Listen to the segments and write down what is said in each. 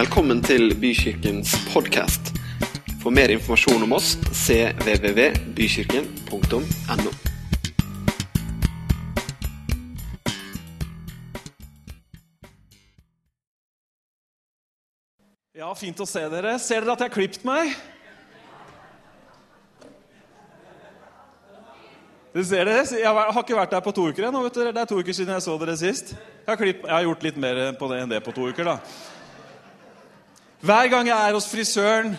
Velkommen til Bykirkens podkast. For mer informasjon om oss cvvvbykirken.no. Ja, fint å se dere. Ser dere at jeg har klippet meg? Du ser dere, Jeg har ikke vært der på to uker ennå. Det er to uker siden jeg så dere sist. Jeg har, klipp, jeg har gjort litt mer på det enn det på to uker, da. Hver gang jeg er hos frisøren,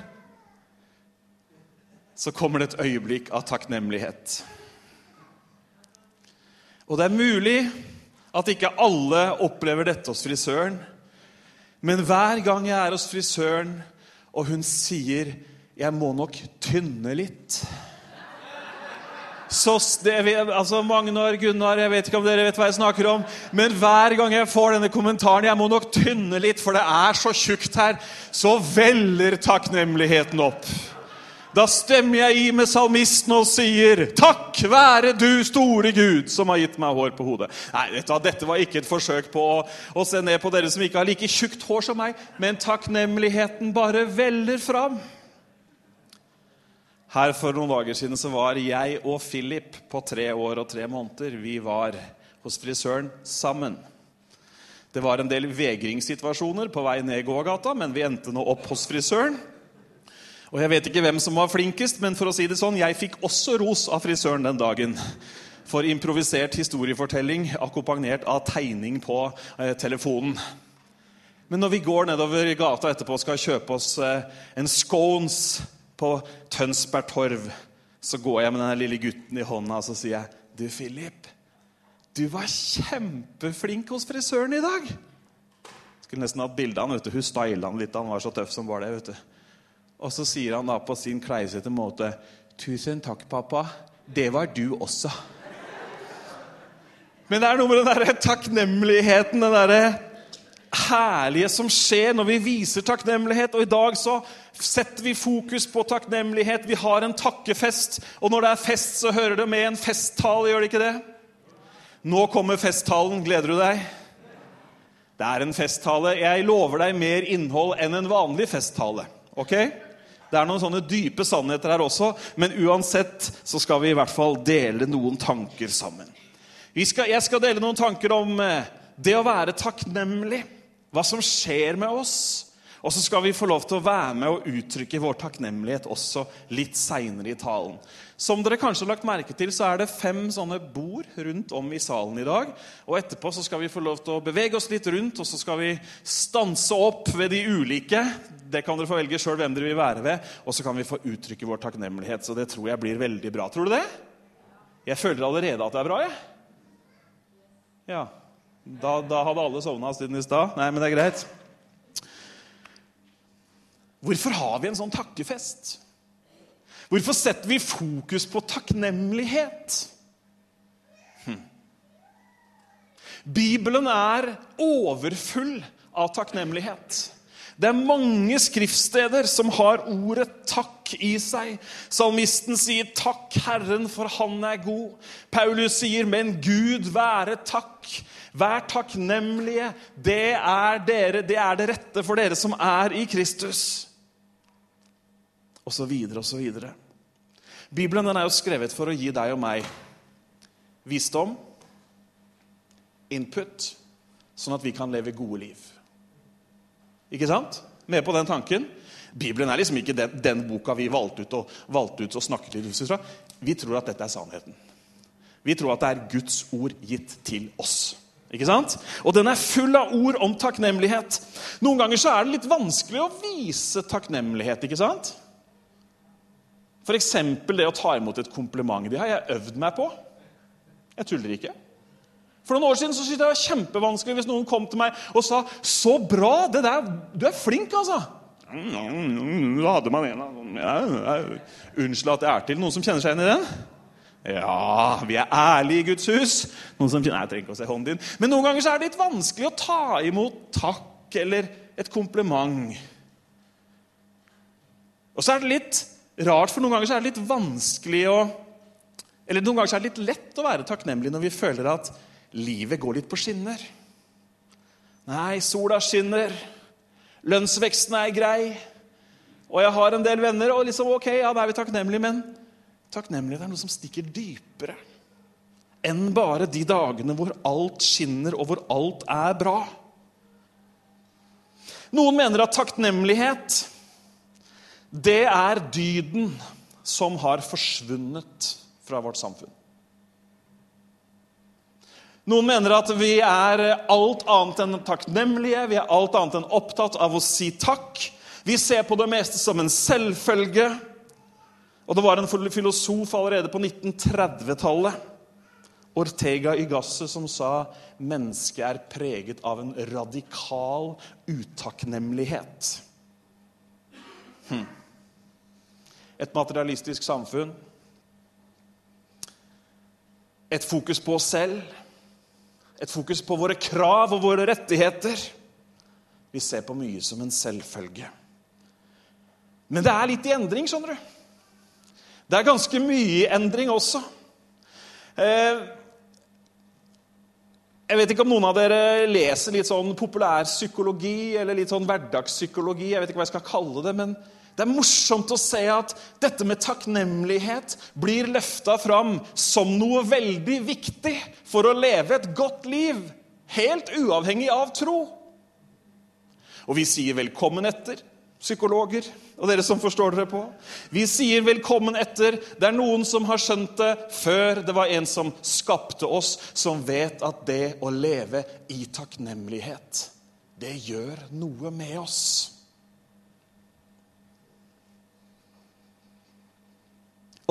så kommer det et øyeblikk av takknemlighet. Og det er mulig at ikke alle opplever dette hos frisøren. Men hver gang jeg er hos frisøren, og hun sier 'jeg må nok tynne litt' det, altså Magnar, Gunnar, jeg vet ikke om dere vet hva jeg snakker om. Men hver gang jeg får denne kommentaren 'Jeg må nok tynne litt, for det er så tjukt her', så veller takknemligheten opp. Da stemmer jeg i med salmisten og sier 'Takk være du store Gud, som har gitt meg hår på hodet'. Nei, dette var ikke et forsøk på å, å se ned på dere som ikke har like tjukt hår som meg, men takknemligheten bare veller fram. Her For noen dager siden så var jeg og Philip på tre år og tre måneder vi var hos frisøren sammen. Det var en del vegringssituasjoner på vei ned gågata, men vi endte nå opp hos frisøren. Og Jeg vet ikke hvem som var flinkest, men for å si det sånn, jeg fikk også ros av frisøren den dagen. For improvisert historiefortelling akkompagnert av tegning på eh, telefonen. Men når vi går nedover gata etterpå og skal kjøpe oss eh, en scones på Tønsberg Torv, så går jeg med den lille gutten i hånda og så sier jeg, 'Du, Philip, du var kjempeflink hos frisøren i dag.' Skulle nesten hatt bilde av han, vet. Hun styla han litt. Han var så tøff som var det. vet du. Og så sier han da på sin kleisete måte, 'Tusen takk, pappa. Det var du også.' Men det er noe med den der takknemligheten, den derre herlige som skjer når vi viser takknemlighet. Og i dag så setter vi fokus på takknemlighet. Vi har en takkefest. Og når det er fest, så hører det med en festtale, gjør det ikke det? Nå kommer festtalen. Gleder du deg? Det er en festtale. Jeg lover deg mer innhold enn en vanlig festtale. ok? Det er noen sånne dype sannheter her også, men uansett så skal vi i hvert fall dele noen tanker sammen. Skal, jeg skal dele noen tanker om eh, det å være takknemlig hva som skjer med oss. Og så skal vi få lov til å være med og uttrykke vår takknemlighet også litt seinere i talen. Som dere kanskje har lagt merke til, så er det fem sånne bord rundt om i salen i dag. Og etterpå så skal vi få lov til å bevege oss litt rundt, og så skal vi stanse opp ved de ulike. Det kan dere få velge sjøl hvem dere vil være ved. Og så kan vi få uttrykke vår takknemlighet. Så det tror jeg blir veldig bra. Tror du det? Jeg føler allerede at det er bra, jeg. Ja. Da, da hadde alle sovna siden i stad. Nei, men det er greit. Hvorfor har vi en sånn takkefest? Hvorfor setter vi fokus på takknemlighet? Hm. Bibelen er overfull av takknemlighet. Det er mange skriftsteder som har ordet 'takk' i seg. Salmisten sier 'takk, Herren, for Han er god'. Paulus sier 'men Gud være takk'. Vær takknemlige. Det er, dere, det er det rette for dere som er i Kristus. Og så videre og så videre. Bibelen den er jo skrevet for å gi deg og meg visdom, input, sånn at vi kan leve gode liv. Ikke sant? Med på den tanken? Bibelen er liksom ikke den, den boka vi valgte ut, og, valgte ut og snakket litt ut fra. Vi tror at dette er sannheten. Vi tror at det er Guds ord gitt til oss. Ikke sant? Og den er full av ord om takknemlighet. Noen ganger så er det litt vanskelig å vise takknemlighet. ikke sant? F.eks. det å ta imot et kompliment. Det har jeg øvd meg på. Jeg tuller ikke. For noen år siden så syntes jeg det var kjempevanskelig hvis noen kom til meg og sa 'Så bra! det der, Du er flink, altså!' Hadde man en Unnskyld at jeg er til. Noen som kjenner seg igjen i den? Ja, vi er ærlige i Guds hus. Noen som, nei, jeg trenger ikke å se hånden din. Men noen ganger så er det litt vanskelig å ta imot takk eller et kompliment. Og så er det litt rart, for noen ganger så er det litt vanskelig å Eller noen ganger så er det litt lett å være takknemlig når vi føler at livet går litt på skinner. Nei, sola skinner. Lønnsveksten er grei. Og jeg har en del venner, og liksom, ok, ja, da er vi takknemlige, men takknemlighet er noe som stikker dypere enn bare de dagene hvor alt skinner, og hvor alt er bra. Noen mener at takknemlighet, det er dyden som har forsvunnet fra vårt samfunn. Noen mener at vi er alt annet enn takknemlige, vi er alt annet enn opptatt av å si takk. Vi ser på det meste som en selvfølge. Og det var en filosof allerede på 1930-tallet, Ortega y som sa mennesket er preget av en radikal utakknemlighet. Hm. Et materialistisk samfunn. Et fokus på oss selv et fokus på våre krav og våre rettigheter. Vi ser på mye som en selvfølge. Men det er litt i endring, skjønner du. Det er ganske mye i endring også. Eh, jeg vet ikke om noen av dere leser litt sånn populærpsykologi eller litt sånn hverdagspsykologi. Jeg vet ikke hva jeg skal kalle det, men det er morsomt å se at dette med takknemlighet blir løfta fram som noe veldig viktig for å leve et godt liv, helt uavhengig av tro. Og vi sier velkommen etter, psykologer og dere som forstår dere på. Vi sier velkommen etter. Det er noen som har skjønt det før det var en som skapte oss, som vet at det å leve i takknemlighet, det gjør noe med oss.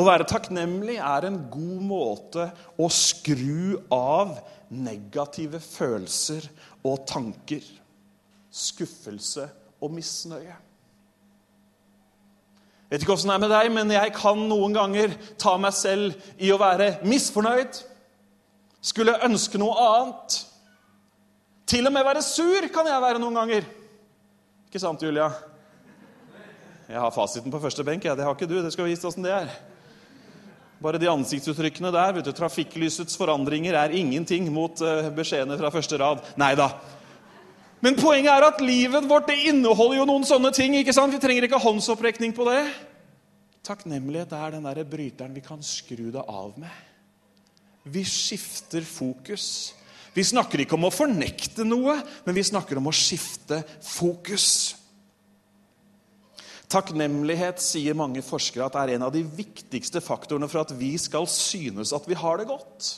Å være takknemlig er en god måte å skru av negative følelser og tanker, skuffelse og misnøye. Jeg vet ikke åssen det er med deg, men jeg kan noen ganger ta meg selv i å være misfornøyd. Skulle ønske noe annet. Til og med være sur kan jeg være noen ganger. Ikke sant, Julia? Jeg har fasiten på første benk. Ja. Det har ikke du. Det skal vise åssen det er. Bare de ansiktsuttrykkene der. vet du, Trafikklysets forandringer er ingenting mot uh, beskjedene fra første rad. Nei da. Men poenget er at livet vårt det inneholder jo noen sånne ting. ikke sant? Vi trenger ikke håndsopprekning på det. Takknemlighet er den der bryteren vi kan skru det av med. Vi skifter fokus. Vi snakker ikke om å fornekte noe, men vi snakker om å skifte fokus. Takknemlighet sier mange forskere at er en av de viktigste faktorene for at vi skal synes at vi har det godt.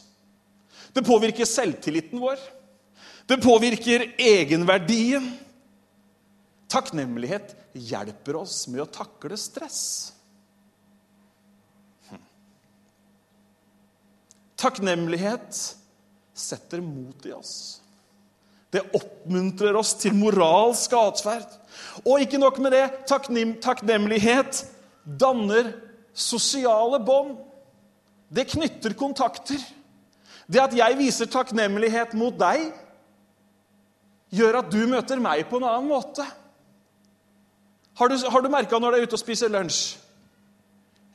Det påvirker selvtilliten vår. Det påvirker egenverdien. Takknemlighet hjelper oss med å takle stress. Hm. Takknemlighet setter mot i oss. Det oppmuntrer oss til moralsk atferd. Og ikke nok med det, takknemlighet danner sosiale bånd. Det knytter kontakter. Det at jeg viser takknemlighet mot deg, gjør at du møter meg på en annen måte. Har du, har du merka når du er ute og spiser lunsj?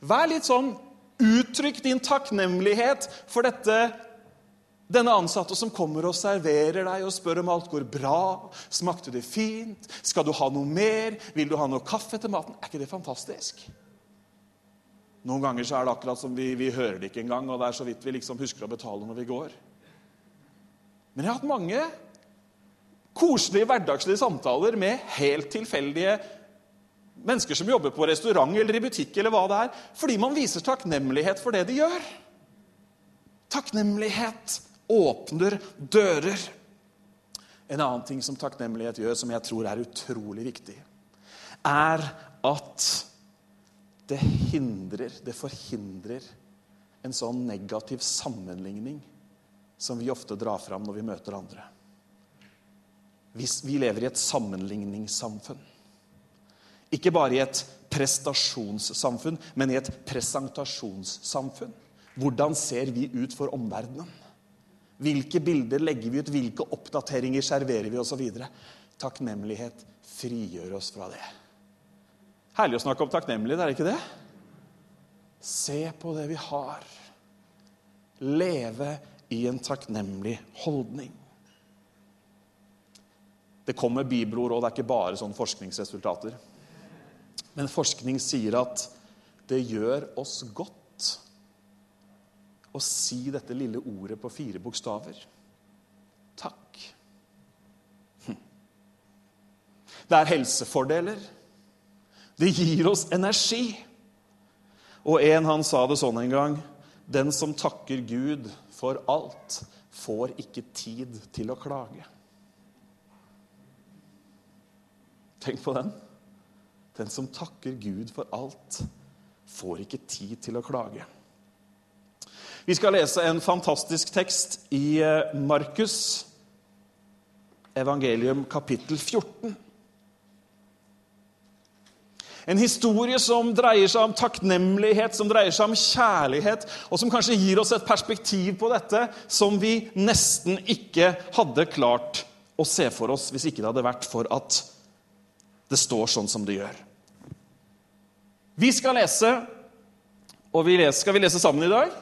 Vær litt sånn Uttrykk din takknemlighet for dette denne ansatte som kommer og serverer deg og spør om alt går bra. Smakte det fint? Skal du ha noe mer? Vil du ha noe kaffe til maten? Er ikke det fantastisk? Noen ganger så er det akkurat som vi, vi hører det ikke engang, og det er så vidt vi liksom husker å betale når vi går. Men jeg har hatt mange koselige, hverdagslige samtaler med helt tilfeldige mennesker som jobber på restaurant eller i butikk, eller hva det er, fordi man viser takknemlighet for det de gjør. Takknemlighet åpner dører. En annen ting som takknemlighet gjør, som jeg tror er utrolig viktig, er at det hindrer, det forhindrer en sånn negativ sammenligning som vi ofte drar fram når vi møter andre. Hvis Vi lever i et sammenligningssamfunn. Ikke bare i et prestasjonssamfunn, men i et presentasjonssamfunn. Hvordan ser vi ut for omverdenen? Hvilke bilder legger vi ut? Hvilke oppdateringer serverer vi osv.? Takknemlighet frigjør oss fra det. Herlig å snakke om takknemlighet, er det ikke det? Se på det vi har. Leve i en takknemlig holdning. Det kommer bibelord, og det er ikke bare sånne forskningsresultater. Men forskning sier at det gjør oss godt å si dette lille ordet på fire bokstaver. Takk. Hm. Det er helsefordeler. Det gir oss energi. Og en han sa det sånn en gang Den som takker Gud for alt, får ikke tid til å klage. Tenk på den. Den som takker Gud for alt, får ikke tid til å klage. Vi skal lese en fantastisk tekst i eh, Markus, evangelium kapittel 14. En historie som dreier seg om takknemlighet, som dreier seg om kjærlighet, og som kanskje gir oss et perspektiv på dette som vi nesten ikke hadde klart å se for oss hvis ikke det hadde vært for at det står sånn som det gjør. Vi skal lese, og vi skal vi lese sammen i dag?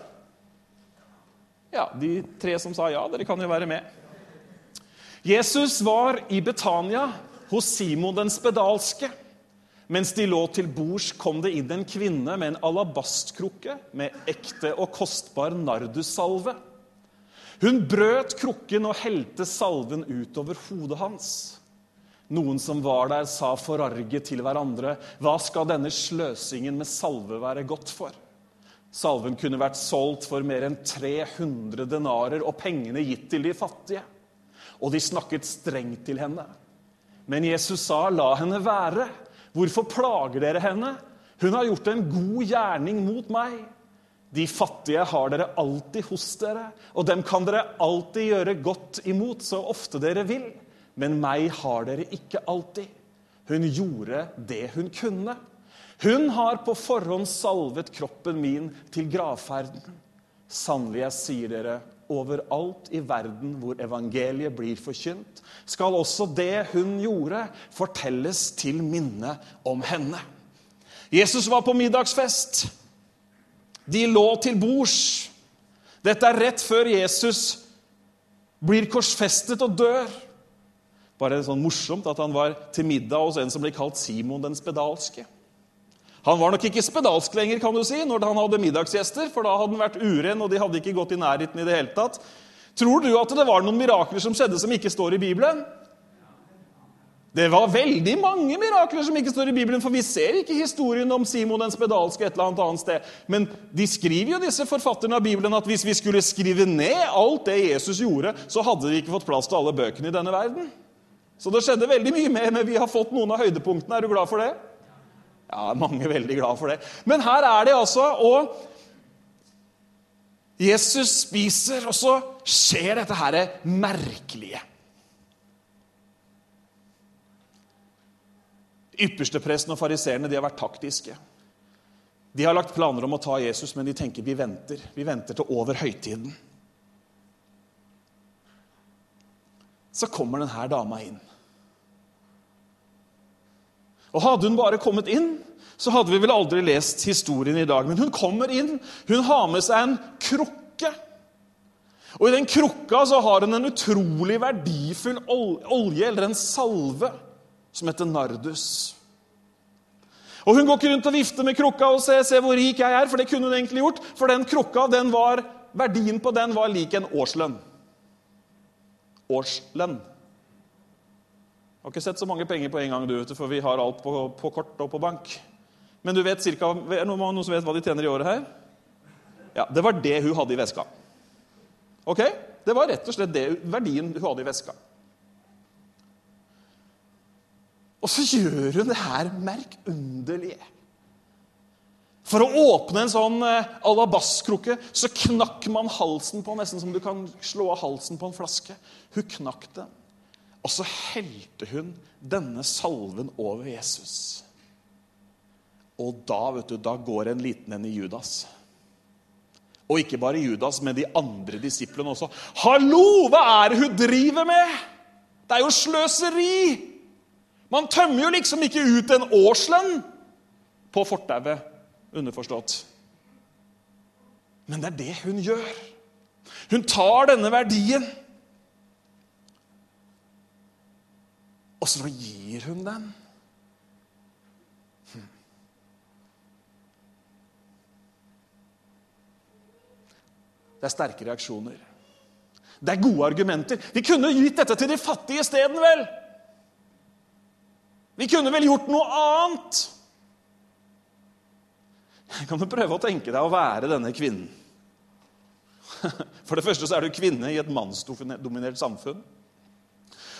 Ja, De tre som sa ja, dere kan jo være med. Jesus var i Betania hos Simon den spedalske. Mens de lå til bords, kom det inn en kvinne med en alabastkrukke med ekte og kostbar nardussalve. Hun brøt krukken og helte salven utover hodet hans. Noen som var der, sa forarget til hverandre, hva skal denne sløsingen med salve være godt for? Salven kunne vært solgt for mer enn 300 denarer og pengene gitt til de fattige. Og de snakket strengt til henne. Men Jesus sa, la henne være. Hvorfor plager dere henne? Hun har gjort en god gjerning mot meg. De fattige har dere alltid hos dere, og dem kan dere alltid gjøre godt imot så ofte dere vil. Men meg har dere ikke alltid. Hun gjorde det hun kunne. Hun har på forhånd salvet kroppen min til gravferden. Sannelig, jeg sier dere, overalt i verden hvor evangeliet blir forkynt, skal også det hun gjorde, fortelles til minne om henne. Jesus var på middagsfest. De lå til bords. Dette er rett før Jesus blir korsfestet og dør. Bare sånn morsomt at han var til middag hos en som blir kalt Simon den spedalske. Han var nok ikke spedalsk lenger kan du si, når han hadde middagsgjester, for da hadde han vært uren, og de hadde ikke gått i nærheten i det hele tatt. Tror du at det var noen mirakler som skjedde som ikke står i Bibelen? Det var veldig mange mirakler som ikke står i Bibelen, for vi ser ikke historien om Simon den spedalske et eller annet sted. Men de skriver jo disse forfatterne av Bibelen at hvis vi skulle skrive ned alt det Jesus gjorde, så hadde vi ikke fått plass til alle bøkene i denne verden. Så det skjedde veldig mye mer, men vi har fått noen av høydepunktene. Er du glad for det? Ja, mange er veldig glad for det. Men her er det altså og Jesus spiser, og så skjer dette her merkelige. Ypperstepresten og fariseerne har vært taktiske. De har lagt planer om å ta Jesus, men de tenker vi venter. Vi venter til over høytiden. Så kommer denne dama inn. Og Hadde hun bare kommet inn, så hadde vi vel aldri lest historien i dag. Men hun kommer inn. Hun har med seg en krukke. Og I den krukka så har hun en utrolig verdifull olje, eller en salve, som heter nardus. Og Hun går ikke rundt og vifter med krukka og ser, se hvor rik jeg er, for det kunne hun egentlig gjort. For den krukka, den var, verdien på den var lik en årslønn. Årslønn. Har ikke sett så mange penger på en gang, du, for vi har alt på, på kort og på bank. Men du vet cirka, er det noen som vet hva de tjener i året her? Ja, Det var det hun hadde i veska. Ok? Det var rett og slett det, verdien hun hadde i veska. Og så gjør hun det her merkunderlige. For å åpne en sånn eh, så knakk man halsen på nesten som du kan slå av halsen på en flaske. Hun knakk den. Og så helte hun denne salven over Jesus. Og da vet du, da går en liten en i Judas. Og ikke bare Judas, men de andre disiplene også. Hallo, hva er det hun driver med? Det er jo sløseri! Man tømmer jo liksom ikke ut en årslønn på fortauet, underforstått. Men det er det hun gjør. Hun tar denne verdien Og så gir hun den. Hm. Det er sterke reaksjoner. Det er gode argumenter. Vi kunne gitt dette til de fattige isteden, vel? Vi kunne vel gjort noe annet? Kan du prøve å tenke deg å være denne kvinnen? For det første så er du kvinne i et mannsdominert samfunn.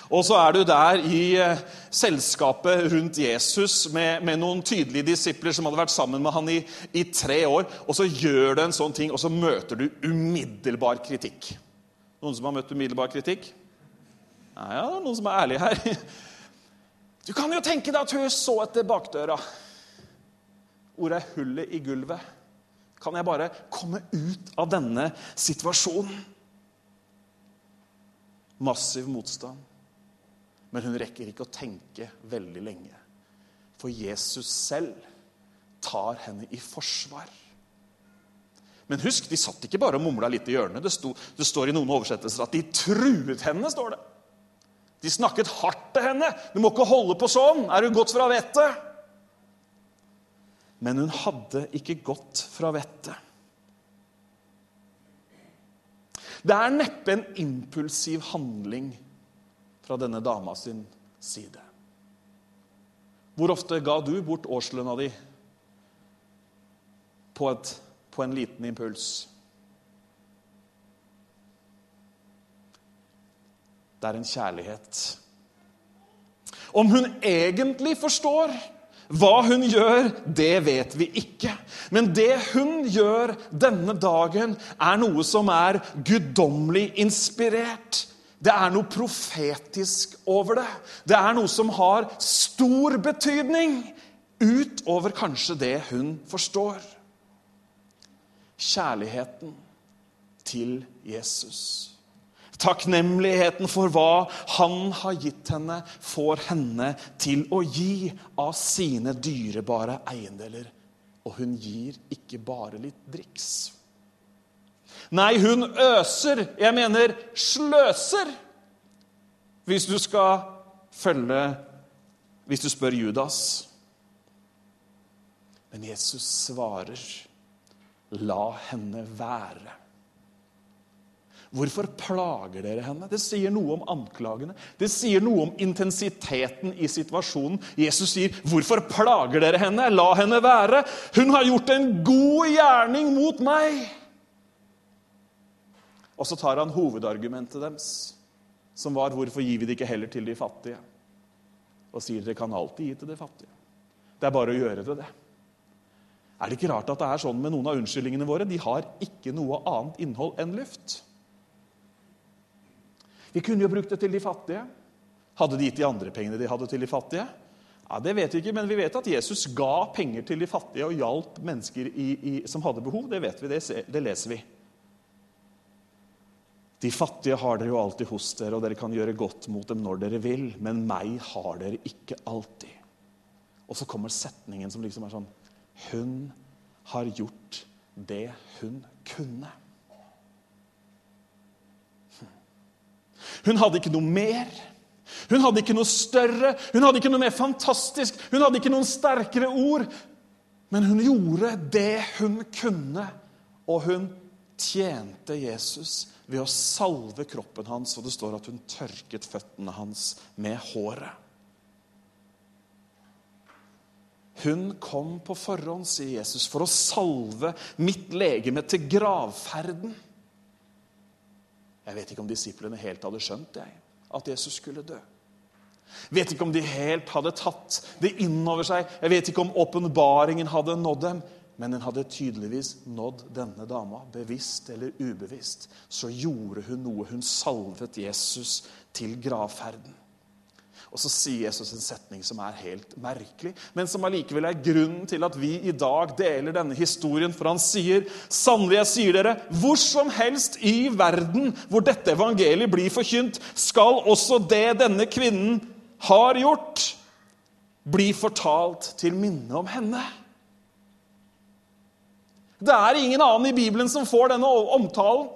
Og så er du der i eh, selskapet rundt Jesus med, med, noen tydelige disipler som hadde vært sammen med han i, i, tre år. Og så gjør du en sånn ting, og så møter du umiddelbar kritikk. Noen som har møtt umiddelbar kritikk? Nei, ja, noen som er ærlige her. Du kan jo tenke deg at hun så etter bakdøra. Ordet er 'hullet i gulvet'. Kan jeg bare komme ut av denne situasjonen? Massiv motstand. Men hun rekker ikke å tenke veldig lenge. For Jesus selv tar henne i forsvar. Men husk, de satt ikke bare og mumla litt i hjørnet. Det, sto, det, står i noen oversettelser at de truet henne. står det. De snakket hardt til henne. 'Du må ikke holde på sånn. Er du gått fra vettet?' Men hun hadde ikke gått fra vettet. Det er neppe en impulsiv handling fra denne dama sin side. Hvor ofte ga du bort årslønna di på, et, på en liten impuls? Det er en kjærlighet. Om hun egentlig forstår hva hun gjør, det vet vi ikke. Men det hun gjør denne dagen, er noe som er guddommelig inspirert. Det er noe profetisk over det. Det er noe som har stor betydning utover kanskje det hun forstår. Kjærligheten til Jesus. Takknemligheten for hva han har gitt henne, får henne til å gi av sine dyrebare eiendeler. Og hun gir ikke bare litt driks. Nei, hun øser. Jeg mener sløser. Hvis du skal følge Hvis du spør Judas. Men Jesus svarer, 'La henne være'. Hvorfor plager dere henne? Det sier noe om anklagene. Det sier noe om intensiteten i situasjonen. Jesus sier, 'Hvorfor plager dere henne? La henne være.' 'Hun har gjort en god gjerning mot meg.' Og så tar han hovedargumentet deres, som var 'Hvorfor gir vi det ikke heller til de fattige?' Og sier, 'Dere kan alltid gi til de fattige.' Det er bare å gjøre det, det. Er det ikke rart at det er sånn med noen av unnskyldningene våre? De har ikke noe annet innhold enn luft. Vi kunne jo brukt det til de fattige. Hadde de gitt de andre pengene de hadde til de fattige? Ja, Det vet vi ikke, men vi vet at Jesus ga penger til de fattige og hjalp mennesker i, i, som hadde behov. Det vet vi, det, det leser vi. De fattige har dere jo alltid hos dere, og dere kan gjøre godt mot dem når dere vil, men meg har dere ikke alltid. Og så kommer setningen som liksom er sånn Hun har gjort det hun kunne. Hun hadde ikke noe mer. Hun hadde ikke noe større, hun hadde ikke noe mer fantastisk, hun hadde ikke noen sterkere ord. Men hun gjorde det hun kunne, og hun tjente Jesus ved å salve kroppen hans, og det står at hun tørket føttene hans med håret. Hun kom på forhånd, sier Jesus, for å salve mitt legeme til gravferden. Jeg vet ikke om disiplene helt hadde skjønt jeg, at Jesus skulle dø. Vet ikke om de helt hadde tatt det inn over seg. Jeg vet ikke om åpenbaringen hadde nådd dem. Men den hadde tydeligvis nådd denne dama, bevisst eller ubevisst. Så gjorde hun noe. Hun salvet Jesus til gravferden. Og så sier Jesus en setning som er helt merkelig, men som allikevel er grunnen til at vi i dag deler denne historien. For han sier, 'Sannelig, jeg sier dere, hvor som helst i verden hvor dette evangeliet blir forkynt, skal også det denne kvinnen har gjort, bli fortalt til minne om henne.' Det er ingen annen i Bibelen som får denne omtalen.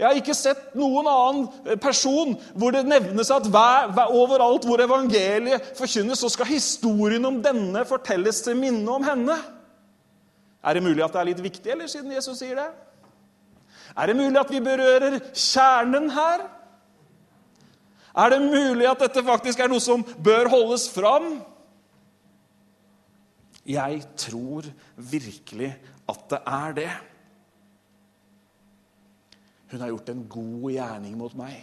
Jeg har ikke sett noen annen person hvor det nevnes at hver, hver, overalt hvor evangeliet forkynnes, så skal historien om denne fortelles til minne om henne. Er det mulig at det er litt viktig, eller siden Jesus sier det? Er det mulig at vi berører kjernen her? Er det mulig at dette faktisk er noe som bør holdes fram? Jeg tror virkelig at det er det. Hun har gjort en god gjerning mot meg.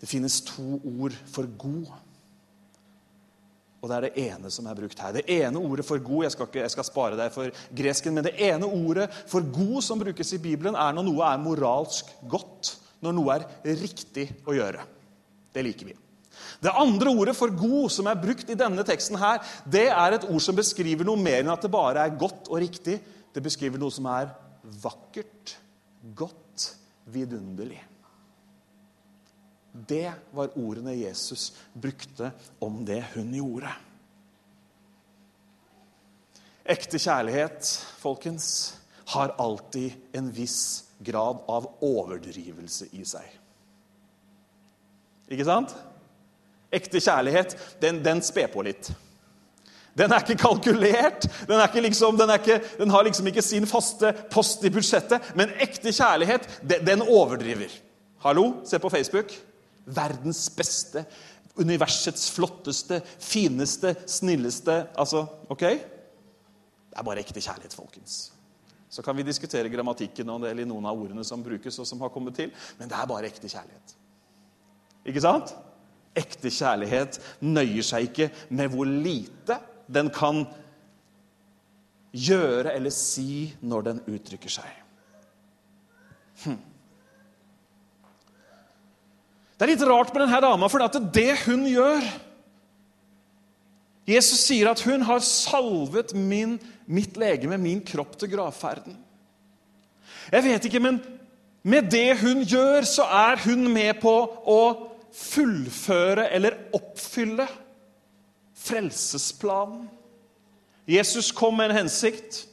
Det finnes to ord for god. Og det er det ene som er brukt her. Det ene ordet for god jeg skal, ikke, jeg skal spare deg for gresken, men det ene ordet for god som brukes i Bibelen, er når noe er moralsk godt. Når noe er riktig å gjøre. Det liker vi. Det andre ordet for god som er brukt i denne teksten, her, det er et ord som beskriver noe mer enn at det bare er godt og riktig. Det beskriver noe som er vakkert, godt, vidunderlig. Det var ordene Jesus brukte om det hun gjorde. Ekte kjærlighet, folkens, har alltid en viss grad av overdrivelse i seg. Ikke sant? Ekte kjærlighet, den, den sper på litt. Den er ikke kalkulert, den, er ikke liksom, den, er ikke, den, har liksom ikke sin faste post i budsjettet. Men ekte kjærlighet, den, den overdriver. Hallo, se på Facebook. Verdens beste, universets flotteste, fineste, snilleste Altså, OK? Det er bare ekte kjærlighet, folkens. Så kan vi diskutere grammatikken og noen av ordene som brukes, og som har kommet til, men det er bare ekte kjærlighet. Ikke sant? Ekte kjærlighet nøyer seg ikke med hvor lite den kan gjøre eller si når den uttrykker seg. Hm. Det er litt rart med denne dama, for det det hun gjør Jesus sier at hun har salvet min, mitt legeme, min kropp, til gravferden. Jeg vet ikke, men med det hun gjør, så er hun med på å fullføre eller oppfylle frelsesplanen. Jesus kom med en hensikt.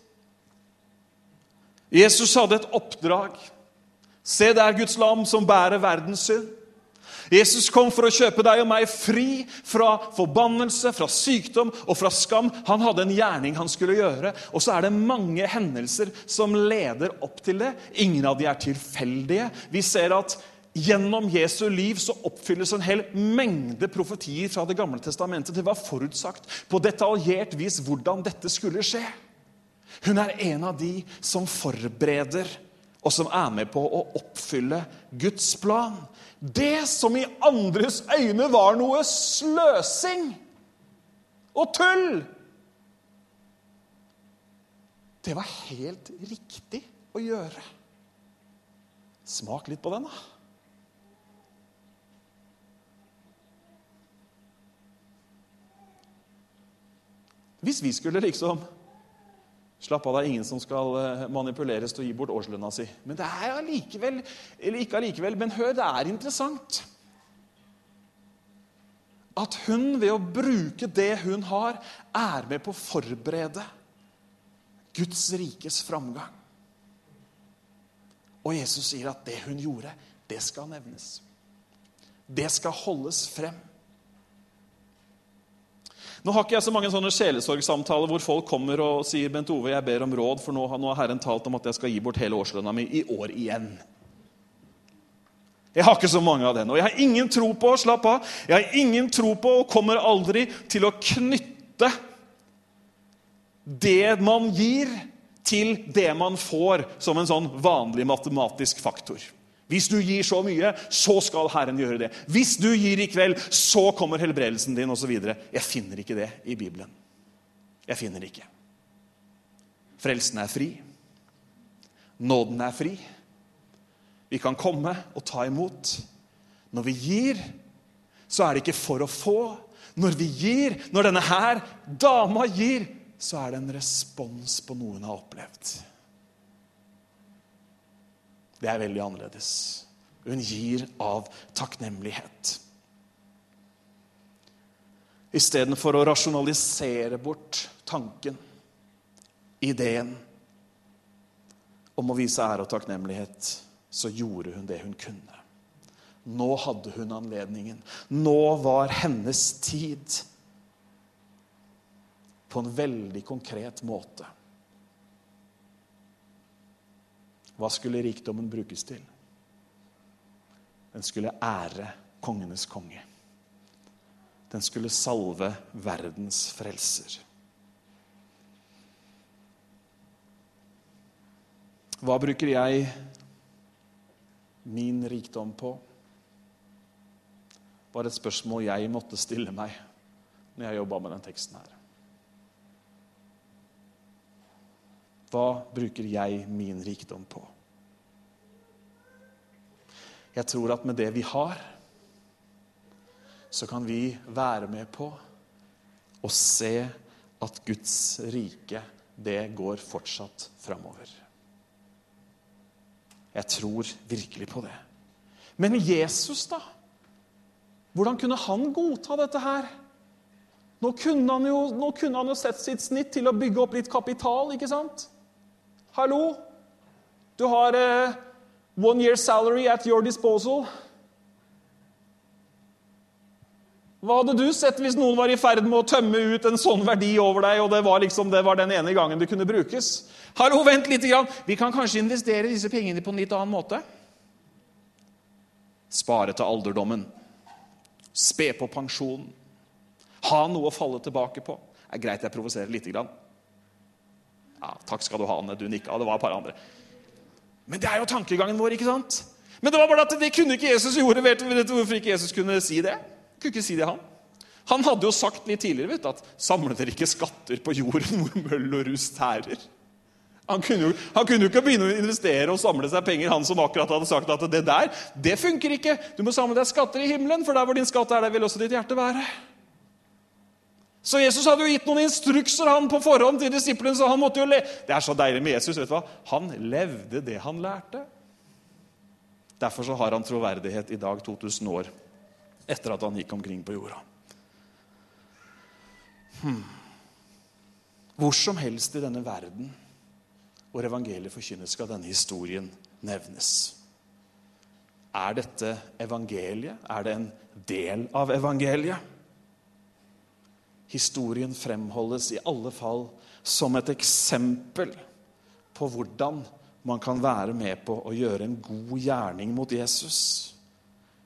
Jesus hadde et oppdrag. Se, det er Guds lam som bærer verdens synd. Jesus kom for å kjøpe deg og meg fri fra forbannelse, fra sykdom og fra skam. Han hadde en gjerning han skulle gjøre. Og så er det mange hendelser som leder opp til det. Ingen av de er tilfeldige. Vi ser at Gjennom Jesu liv så oppfylles en hel mengde profetier fra Det gamle testamentet. Det var forutsagt på detaljert vis hvordan dette skulle skje. Hun er en av de som forbereder og som er med på å oppfylle Guds plan. Det som i andres øyne var noe sløsing og tull, det var helt riktig å gjøre. Smak litt på den, da. Hvis vi skulle liksom Slapp av, det er ingen som skal eh, manipuleres til å gi bort årslønna si. Men det er allikevel Eller ikke allikevel, men hør, det er interessant. At hun ved å bruke det hun har, er med på å forberede Guds rikes framgang. Og Jesus sier at det hun gjorde, det skal nevnes. Det skal holdes frem. Nå har ikke jeg så mange sånne sjelesorgsamtaler hvor folk kommer og sier Bent Ove, jeg ber om råd, for nå har Herren talt om at jeg skal gi bort hele årslønna mi i år igjen. Jeg har ikke så mange av den. Og jeg har ingen tro på slapp av, jeg har ingen tro på og kommer aldri til å knytte det man gir, til det man får, som en sånn vanlig matematisk faktor. Hvis du gir så mye, så skal Herren gjøre det. Hvis du gir i kveld, så kommer helbredelsen din, osv. Jeg finner ikke det i Bibelen. Jeg finner det ikke. Frelsen er fri. Nåden er fri. Vi kan komme og ta imot. Når vi gir, så er det ikke for å få. Når vi gir, når denne her dama gir, så er det en respons på noe hun har opplevd. Det er veldig annerledes. Hun gir av takknemlighet. Istedenfor å rasjonalisere bort tanken, ideen, om å vise ære og takknemlighet, så gjorde hun det hun kunne. Nå hadde hun anledningen. Nå var hennes tid på en veldig konkret måte. Hva skulle rikdommen brukes til? Den skulle ære kongenes konge. Den skulle salve verdens frelser. Hva bruker jeg min rikdom på? Var et spørsmål jeg måtte stille meg når jeg jobba med den teksten her. Hva bruker jeg min rikdom på? Jeg tror at med det vi har, så kan vi være med på å se at Guds rike, det går fortsatt framover. Jeg tror virkelig på det. Men Jesus, da? Hvordan kunne han godta dette her? Nå kunne han jo, nå kunne han jo sett sitt snitt til å bygge opp litt kapital, ikke sant? Hallo? Du har uh, one year salary at your disposal. Hva hadde du sett hvis noen var i ferd med å tømme ut en sånn verdi over deg, og det var, liksom, det var den ene gangen det kunne brukes? Hallo, vent litt. Grann. Vi kan kanskje investere disse pengene på en litt annen måte? Spare til alderdommen. Spe på pensjonen. Ha noe å falle tilbake på. Det er greit jeg provoserer lite grann. Ja, takk skal du ha, Anne. Du nikka. Det var et par andre. Men det er jo tankegangen vår, ikke sant? Men det var bare at det kunne ikke Jesus gjøre. Vet du hvorfor ikke Jesus kunne si det? Kunne ikke si det, han. Han hadde jo sagt litt tidligere vet du, at 'samle dere ikke skatter på jorden hvor møll og rust tærer'. Han kunne, jo, han kunne, jo, ikke begynne å investere og samle seg penger, han som akkurat hadde sagt at det der, det funker ikke. Du må samle deg skatter i himmelen, for der hvor din skatt er, der vil også ditt hjerte være. Så Jesus hadde jo gitt noen instrukser han på forhånd til disiplene. så han måtte jo le. Det er så deilig med Jesus. vet du hva? Han levde det han lærte. Derfor så har han troverdighet i dag, 2000 år etter at han gikk omkring på jorda. Hmm. Hvor som helst i denne verden hvor evangeliet forkynnes, skal denne historien nevnes. Er dette evangeliet? Er det en del av evangeliet? Historien fremholdes i alle fall som et eksempel på hvordan man kan være med på å gjøre en god gjerning mot Jesus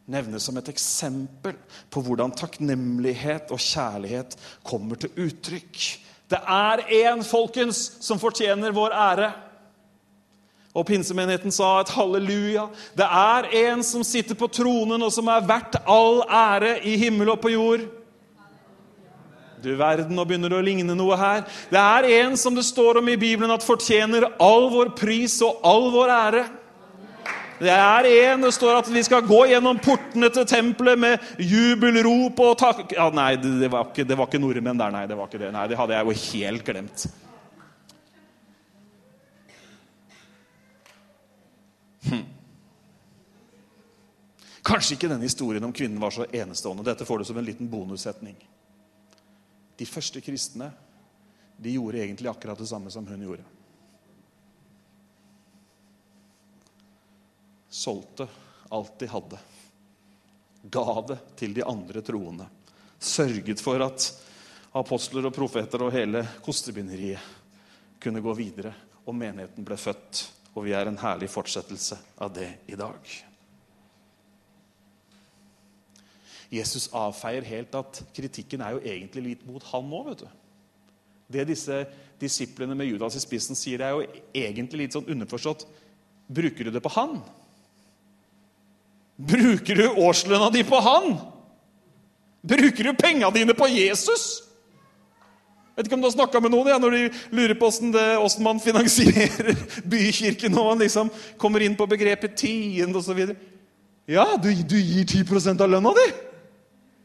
nevnes som et eksempel på hvordan takknemlighet og kjærlighet kommer til uttrykk. Det er én, folkens, som fortjener vår ære. Og pinsemenigheten sa et halleluja. Det er en som sitter på tronen, og som er verdt all ære i himmel og på jord. Du verden, nå begynner det å ligne noe her. Det er en som det står om i Bibelen at fortjener all vår pris og all vår ære. Det er en det står at vi skal gå gjennom portene til tempelet med jubelrop og takk... Ja, nei, det var, ikke, det var ikke nordmenn der, nei. Det var ikke det. Nei, det hadde jeg jo helt glemt. Hm. Kanskje ikke denne historien om kvinnen var så enestående. Dette får du som en liten bonussetning. De første kristne de gjorde egentlig akkurat det samme som hun gjorde. solgte alt de hadde. Ga det til de andre troende. Sørget for at apostler og profeter og hele kostebinderiet kunne gå videre. Og menigheten ble født. Og vi er en herlig fortsettelse av det i dag. Jesus avfeier helt at kritikken er jo egentlig litt mot han òg, vet du. Det disse disiplene med Judas i spissen sier, er jo egentlig litt sånn underforstått. Bruker du det på han? Bruker du årslønna di på han? Bruker du penga dine på Jesus? Vet ikke om du har snakka med noen ja, når de lurer på åssen man finansierer bykirken, og man liksom kommer inn på begrepet tiende osv. Ja, du, du, gir 10 av lønna di?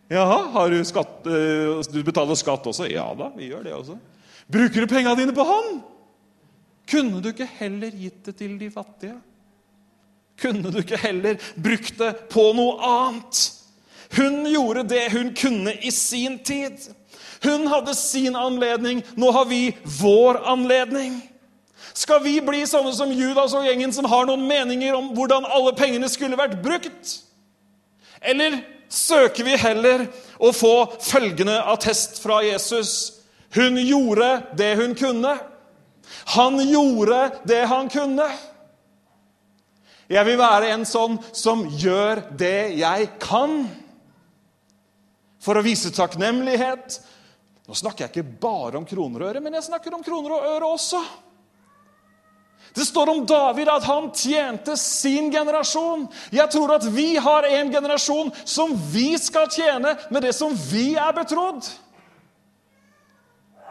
Jaha, har du, skatt, uh, du betaler skatt også? Ja da, vi gjør det også. Bruker du penga dine på han? Kunne du ikke heller gitt det til de fattige? Kunne du ikke heller brukt det på noe annet? Hun gjorde det hun kunne i sin tid. Hun hadde sin anledning. Nå har vi vår anledning. Skal vi bli sånne som Judas og gjengen som har noen meninger om hvordan alle pengene skulle vært brukt? Eller søker vi heller å få følgende attest fra Jesus? Hun gjorde det hun kunne. Han gjorde det han kunne. Jeg vil være en sånn som gjør det jeg kan. For å vise takknemlighet. Nå snakker jeg ikke bare om kroner og øre, men jeg snakker om kroner og øre også. Det står om David at han tjente sin generasjon. Jeg tror at vi har en generasjon som vi skal tjene med det som vi er betrodd.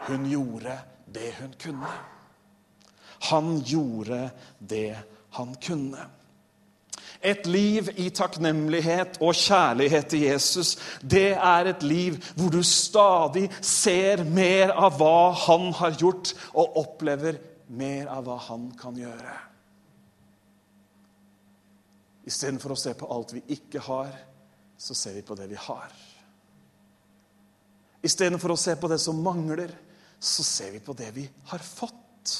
Hun gjorde det hun kunne. Han gjorde det han kunne. Et liv i takknemlighet og kjærlighet til Jesus, det er et liv hvor du stadig ser mer av hva han har gjort, og opplever mer av hva han kan gjøre. Istedenfor å se på alt vi ikke har, så ser vi på det vi har. Istedenfor å se på det som mangler, så ser vi på det vi har fått.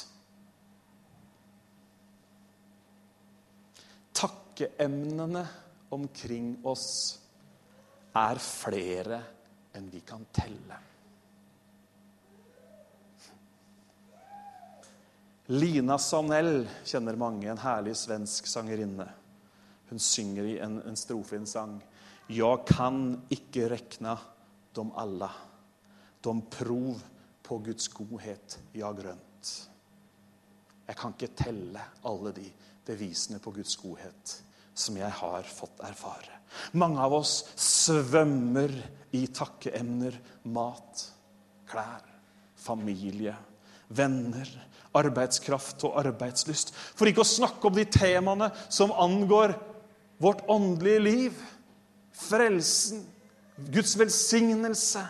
Takkeemnene omkring oss er flere enn vi kan telle. Lina Sanell kjenner mange, en herlig svensk sangerinne. Hun synger i en, en strofe i en sang. Jeg kan ikke rekna dem alle. De prov på Guds godhet jeg grønt. Jeg kan ikke telle alle de bevisene på Guds godhet som jeg har fått erfare. Mange av oss svømmer i takkeemner. Mat, klær, familie, venner, arbeidskraft og arbeidslyst. For ikke å snakke om de temaene som angår vårt åndelige liv. Frelsen, Guds velsignelse,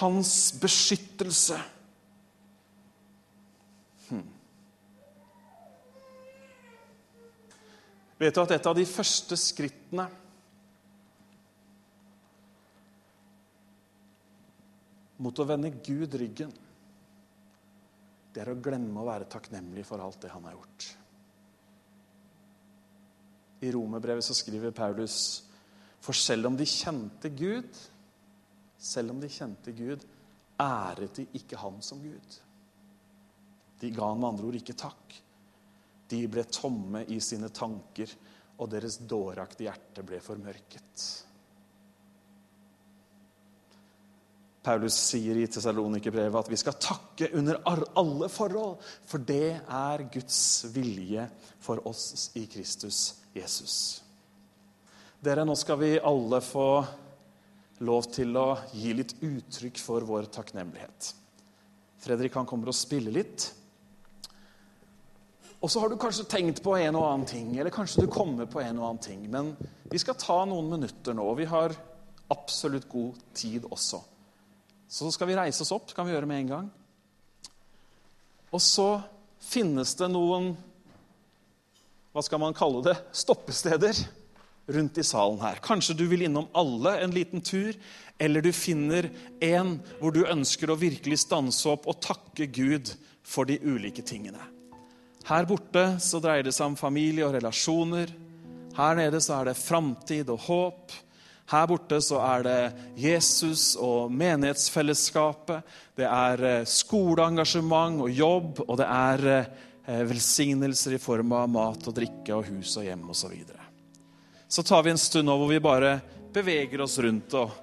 hans beskyttelse. Hmm. Vet du at et av de første skrittene mot å vende Gud ryggen det er å glemme å være takknemlig for alt det han har gjort. I romerbrevet så skriver Paulus for selv om de kjente Gud, selv om de kjente Gud, æret de ikke han som Gud. De ga han med andre ord ikke takk. De ble tomme i sine tanker, og deres dåraktige hjerte ble formørket. Paulus sier i Tessalonikerbrevet at vi skal takke under alle forhold, for det er Guds vilje for oss i Kristus Jesus. Dere, nå skal vi alle få lov til å gi litt uttrykk for vår takknemlighet. Fredrik han kommer og spiller litt. Og så har du kanskje tenkt på en og annen ting, eller kanskje du kommer på en og annen ting. Men vi skal ta noen minutter nå, og vi har absolutt god tid også. Så skal vi reise oss opp. kan vi gjøre med en gang. Og så finnes det noen hva skal man kalle det stoppesteder rundt i salen her. Kanskje du vil innom alle en liten tur, eller du finner en hvor du ønsker å virkelig stanse opp og takke Gud for de ulike tingene. Her borte så dreier det seg om familie og relasjoner. Her nede så er det framtid og håp. Her borte så er det Jesus og menighetsfellesskapet. Det er eh, skoleengasjement og jobb, og det er eh, velsignelser i form av mat og drikke og hus og hjem osv. Så, videre. så tar vi en stund nå hvor vi bare beveger oss rundt. og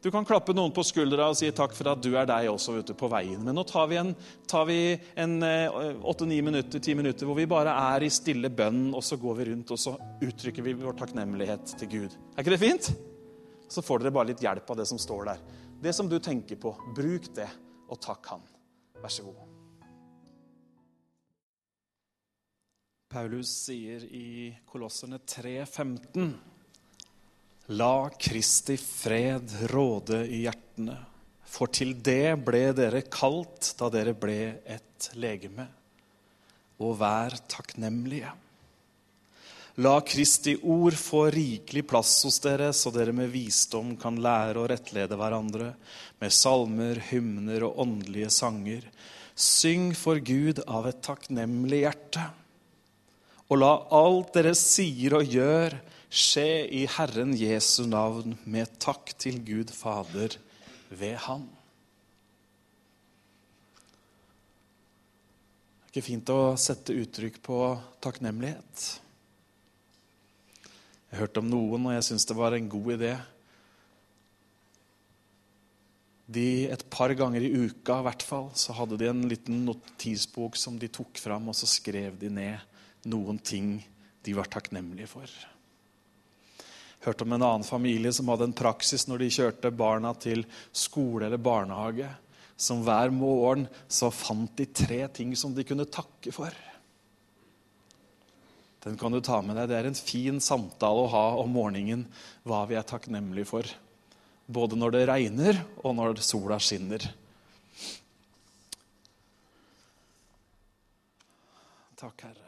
Du kan klappe noen på skuldra og si takk for at du er deg også du, på veien. Men nå tar vi en, en eh, åtte-ni minutter, ti minutter hvor vi bare er i stille bønn, og så går vi rundt og så uttrykker vi vår takknemlighet til Gud. Er ikke det fint? Så får dere bare litt hjelp av det som står der. Det som du tenker på, bruk det, og takk Han. Vær så god. Paulus sier i Kolosserne 3,15.: La Kristi fred råde i hjertene, for til det ble dere kalt da dere ble et legeme. Og vær takknemlige. La Kristi ord få rikelig plass hos dere, så dere med visdom kan lære å rettlede hverandre med salmer, hymner og åndelige sanger, Syng for Gud av et takknemlig hjerte. Og la alt dere sier og gjør, skje i Herren Jesu navn med takk til Gud Fader ved Han. Det er ikke fint å sette uttrykk på takknemlighet. Jeg hørte om noen, og jeg syntes det var en god idé. De, et par ganger i uka i hvert fall, så hadde de en liten notisbok som de tok fram, og så skrev de ned noen ting de var takknemlige for. Hørte om en annen familie som hadde en praksis når de kjørte barna til skole eller barnehage. Som hver morgen så fant de tre ting som de kunne takke for. Den kan du ta med deg. Det er en fin samtale å ha om morgenen hva vi er takknemlige for. Både når det regner, og når sola skinner. Takk, Herre.